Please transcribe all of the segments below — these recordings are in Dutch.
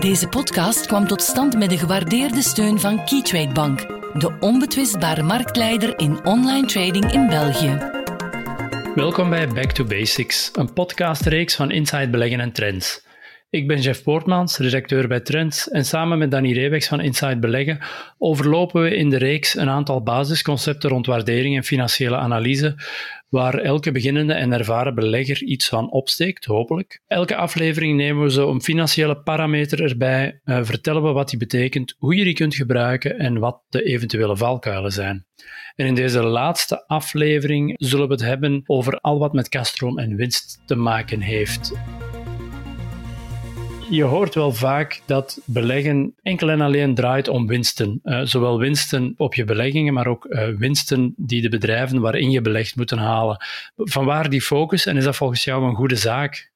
Deze podcast kwam tot stand met de gewaardeerde steun van Keytrade Bank, de onbetwistbare marktleider in online trading in België. Welkom bij Back to Basics, een podcastreeks van Inside Beleggen en Trends. Ik ben Jeff Poortmans, redacteur bij Trends, en samen met Danny Reewegs van Inside Beleggen overlopen we in de reeks een aantal basisconcepten rond waardering en financiële analyse, waar elke beginnende en ervaren belegger iets van opsteekt, hopelijk. Elke aflevering nemen we zo een financiële parameter erbij, uh, vertellen we wat die betekent, hoe je die kunt gebruiken en wat de eventuele valkuilen zijn. En in deze laatste aflevering zullen we het hebben over al wat met kaststroom en winst te maken heeft je hoort wel vaak dat beleggen enkel en alleen draait om winsten. Uh, zowel winsten op je beleggingen, maar ook uh, winsten die de bedrijven waarin je belegt moeten halen. Vanwaar die focus en is dat volgens jou een goede zaak?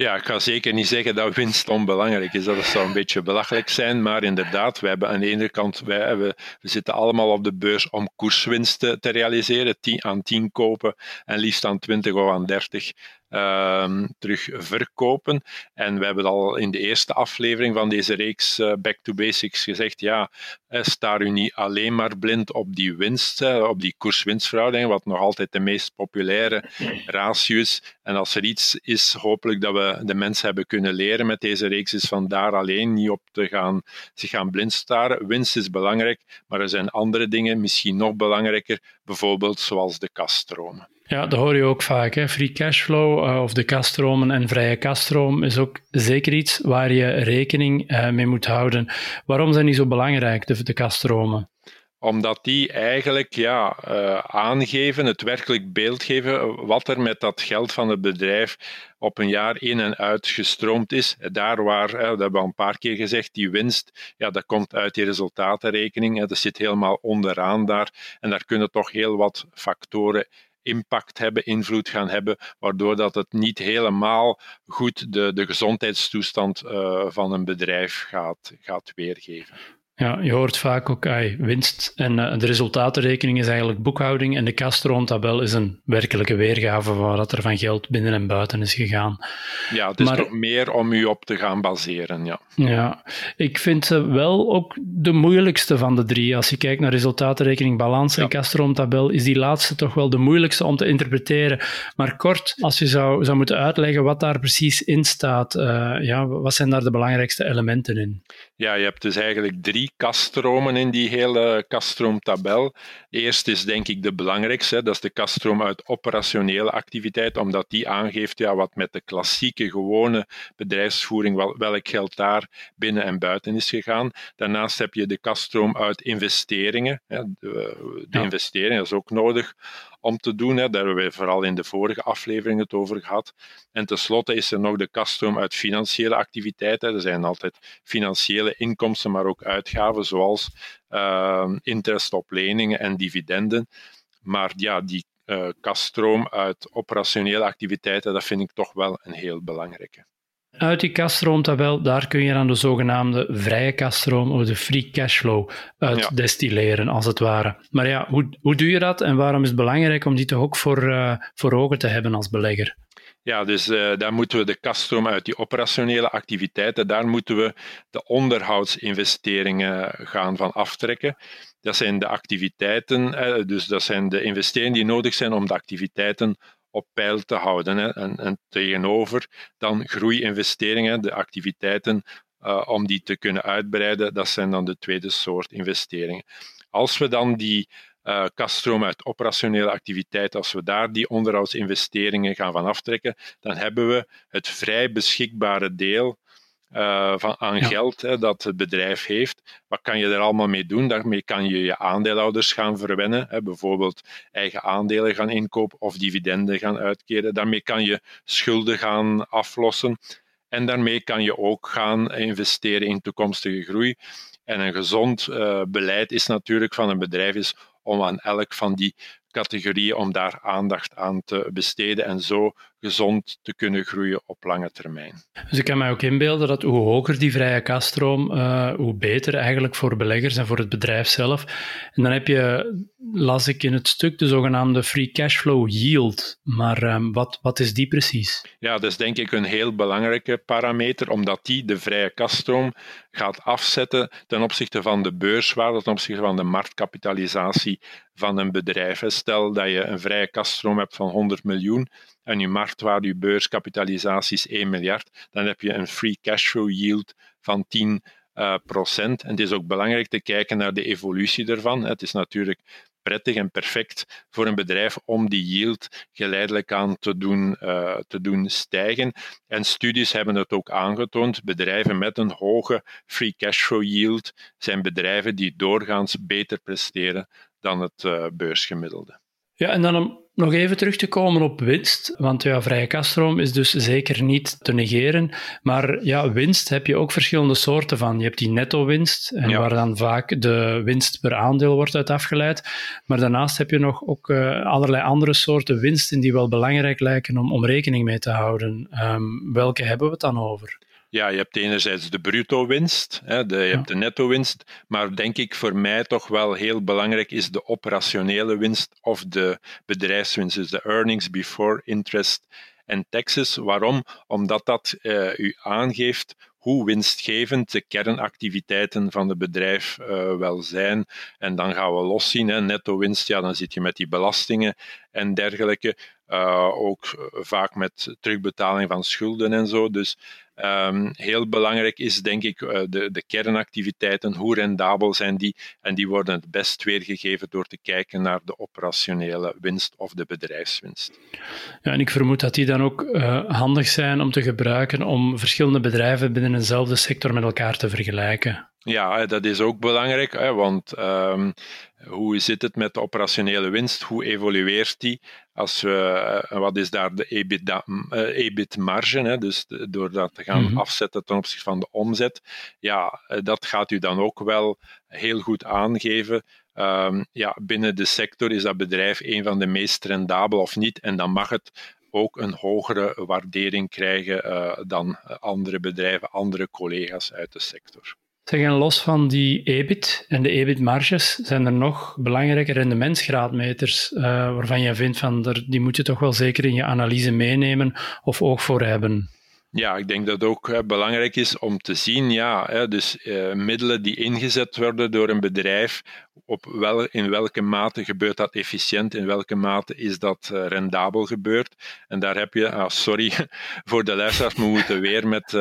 Ja, ik ga zeker niet zeggen dat winst onbelangrijk is. Dat zou een beetje belachelijk zijn. Maar inderdaad, we hebben aan de ene kant, wij hebben, we zitten allemaal op de beurs om koerswinsten te realiseren. 10 aan 10 kopen en liefst aan 20 of aan 30 uh, terug verkopen. En we hebben al in de eerste aflevering van deze reeks uh, Back to Basics gezegd, ja, uh, sta u niet alleen maar blind op die winst, uh, op die koers-winstverhouding, wat nog altijd de meest populaire ratio is. En als er iets is, hopelijk dat we de mensen hebben kunnen leren met deze reeks, is van daar alleen niet op te gaan, zich gaan blind staren. Winst is belangrijk, maar er zijn andere dingen misschien nog belangrijker, bijvoorbeeld zoals de kaststromen. Ja, dat hoor je ook vaak. Hè. Free cashflow uh, of de kaststromen en vrije kaststroom is ook zeker iets waar je rekening uh, mee moet houden. Waarom zijn die zo belangrijk, de, de kaststromen? Omdat die eigenlijk ja, uh, aangeven, het werkelijk beeld geven, wat er met dat geld van het bedrijf op een jaar in en uit gestroomd is. Daar waar, dat hebben we al een paar keer gezegd, die winst, ja, dat komt uit die resultatenrekening. Dat zit helemaal onderaan daar. En daar kunnen toch heel wat factoren impact hebben, invloed gaan hebben, waardoor dat het niet helemaal goed de, de gezondheidstoestand uh, van een bedrijf gaat, gaat weergeven. Ja, je hoort vaak ook winst en uh, de resultatenrekening is eigenlijk boekhouding en de kaststroomtabel is een werkelijke weergave van wat er van geld binnen en buiten is gegaan. Ja, het is maar, toch meer om u op te gaan baseren, ja. Ja, ik vind ze wel ook de moeilijkste van de drie. Als je kijkt naar resultatenrekening, balans en kaststroomtabel, is die laatste toch wel de moeilijkste om te interpreteren. Maar kort, als je zou, zou moeten uitleggen wat daar precies in staat, uh, ja, wat zijn daar de belangrijkste elementen in? Ja, je hebt dus eigenlijk drie kaststromen in die hele kaststroomtabel. Eerst is denk ik de belangrijkste, dat is de kaststroom uit operationele activiteit, omdat die aangeeft ja, wat met de klassieke, gewone bedrijfsvoering, welk geld daar binnen en buiten is gegaan. Daarnaast heb je de kaststroom uit investeringen. De, de investeringen, is ook nodig om te doen. Hè. Daar hebben we vooral in de vorige aflevering het over gehad. En tenslotte is er nog de kaststroom uit financiële activiteiten. Er zijn altijd financiële inkomsten, maar ook uitgaven, zoals uh, interest op leningen en dividenden. Maar ja, die uh, kaststroom uit operationele activiteiten, dat vind ik toch wel een heel belangrijke. Uit die kaststroomtabel, daar kun je dan de zogenaamde vrije kaststroom of de free cashflow uit ja. destilleren, als het ware. Maar ja, hoe, hoe doe je dat en waarom is het belangrijk om die toch ook voor, uh, voor ogen te hebben als belegger? Ja, dus uh, daar moeten we de kaststroom uit die operationele activiteiten, daar moeten we de onderhoudsinvesteringen gaan van aftrekken. Dat zijn de activiteiten, uh, dus dat zijn de investeringen die nodig zijn om de activiteiten op peil te houden. En, en, tegenover dan groeiinvesteringen, de activiteiten uh, om die te kunnen uitbreiden, dat zijn dan de tweede soort investeringen. Als we dan die uh, kaststroom uit operationele activiteit, als we daar die onderhoudsinvesteringen gaan van aftrekken, dan hebben we het vrij beschikbare deel uh, van, aan ja. geld hè, dat het bedrijf heeft. Wat kan je er allemaal mee doen? Daarmee kan je je aandeelhouders gaan verwennen, hè, bijvoorbeeld eigen aandelen gaan inkopen of dividenden gaan uitkeren. Daarmee kan je schulden gaan aflossen en daarmee kan je ook gaan investeren in toekomstige groei. En een gezond uh, beleid is natuurlijk van een bedrijf is om aan elk van die categorieën om daar aandacht aan te besteden en zo gezond te kunnen groeien op lange termijn. Dus ik kan mij ook inbeelden dat hoe hoger die vrije kasstroom, uh, hoe beter eigenlijk voor beleggers en voor het bedrijf zelf. En dan heb je, las ik in het stuk, de zogenaamde free cashflow yield. Maar um, wat, wat is die precies? Ja, dat is denk ik een heel belangrijke parameter, omdat die de vrije kasstroom gaat afzetten ten opzichte van de beurswaarde, ten opzichte van de marktkapitalisatie van een bedrijf. Stel dat je een vrije kasstroom hebt van 100 miljoen en je marktwaarde, je beurskapitalisatie is 1 miljard, dan heb je een free cashflow yield van 10 uh, procent. En het is ook belangrijk te kijken naar de evolutie ervan. Het is natuurlijk prettig en perfect voor een bedrijf om die yield geleidelijk aan te doen, uh, te doen stijgen. En studies hebben het ook aangetoond. Bedrijven met een hoge free cashflow yield zijn bedrijven die doorgaans beter presteren dan het uh, beursgemiddelde. Ja, en dan om nog even terug te komen op winst, want ja, vrije kaststroom is dus zeker niet te negeren, maar ja, winst heb je ook verschillende soorten van. Je hebt die netto-winst, en waar dan vaak de winst per aandeel wordt uit afgeleid, maar daarnaast heb je nog ook uh, allerlei andere soorten winsten die wel belangrijk lijken om, om rekening mee te houden. Um, welke hebben we het dan over? Ja, je hebt enerzijds de bruto-winst, je hebt de netto-winst, maar denk ik voor mij toch wel heel belangrijk is de operationele winst of de bedrijfswinst, dus de earnings before interest en taxes. Waarom? Omdat dat uh, u aangeeft hoe winstgevend de kernactiviteiten van het bedrijf uh, wel zijn. En dan gaan we loszien, hè, netto winst, ja, dan zit je met die belastingen en dergelijke. Uh, ook vaak met terugbetaling van schulden en zo. Dus Um, heel belangrijk is, denk ik, uh, de, de kernactiviteiten. Hoe rendabel zijn die? En die worden het best weergegeven door te kijken naar de operationele winst of de bedrijfswinst. Ja, en ik vermoed dat die dan ook uh, handig zijn om te gebruiken om verschillende bedrijven binnen eenzelfde sector met elkaar te vergelijken. Ja, dat is ook belangrijk, hè, want um, hoe zit het met de operationele winst? Hoe evolueert die? Als we, uh, wat is daar de EBIT-marge? Uh, EBIT dus door dat te gaan mm -hmm. afzetten ten opzichte van de omzet. Ja, dat gaat u dan ook wel heel goed aangeven. Um, ja, binnen de sector is dat bedrijf een van de meest rendabel of niet. En dan mag het ook een hogere waardering krijgen uh, dan andere bedrijven, andere collega's uit de sector. Zeg, en los van die EBIT en de EBIT-marges, zijn er nog belangrijke rendementsgraadmeters uh, waarvan je vindt van die moet je toch wel zeker in je analyse meenemen of oog voor hebben? Ja, ik denk dat het ook belangrijk is om te zien, ja, dus uh, middelen die ingezet worden door een bedrijf, op wel, in welke mate gebeurt dat efficiënt, in welke mate is dat uh, rendabel gebeurd. En daar heb je, ah, sorry voor de luisteraars, we moeten weer met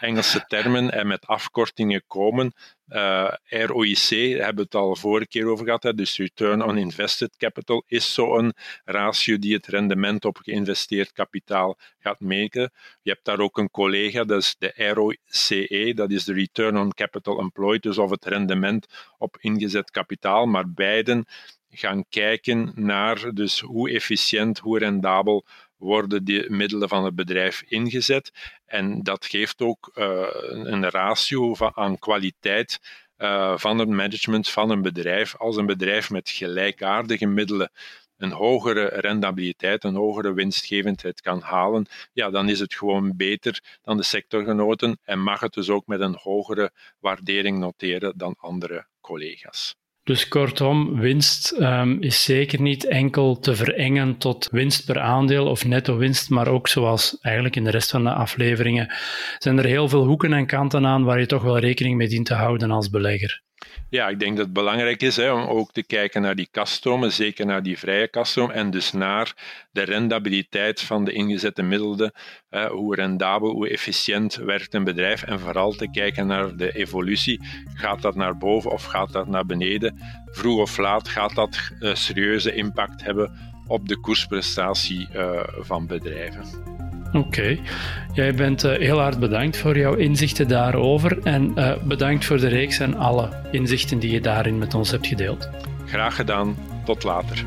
Engelse termen en met afkortingen komen. Uh, ROIC, hebben we het al vorige keer over gehad, hè, dus Return on Invested Capital, is zo'n ratio die het rendement op geïnvesteerd kapitaal gaat meten. Je hebt daar ook een collega, dat is de ROCE, dat is de Return on Capital Employed, dus of het rendement op ingezet kapitaal, maar beiden gaan kijken naar dus hoe efficiënt, hoe rendabel worden die middelen van het bedrijf ingezet. En dat geeft ook uh, een ratio van, aan kwaliteit uh, van het management van een bedrijf. Als een bedrijf met gelijkaardige middelen een hogere rendabiliteit, een hogere winstgevendheid kan halen, ja, dan is het gewoon beter dan de sectorgenoten en mag het dus ook met een hogere waardering noteren dan andere collega's. Dus kortom, winst um, is zeker niet enkel te verengen tot winst per aandeel of netto winst, maar ook zoals eigenlijk in de rest van de afleveringen zijn er heel veel hoeken en kanten aan waar je toch wel rekening mee dient te houden als belegger. Ja, ik denk dat het belangrijk is hè, om ook te kijken naar die kaststromen, zeker naar die vrije kaststroom, en dus naar de rendabiliteit van de ingezette middelen. Hè, hoe rendabel, hoe efficiënt werkt een bedrijf, en vooral te kijken naar de evolutie. Gaat dat naar boven of gaat dat naar beneden? Vroeg of laat gaat dat uh, serieuze impact hebben op de koersprestatie uh, van bedrijven. Oké. Jij bent uh, heel hard bedankt voor jouw inzichten daarover en uh, bedankt voor de reeks en alle inzichten die je daarin met ons hebt gedeeld. Graag gedaan. Tot later.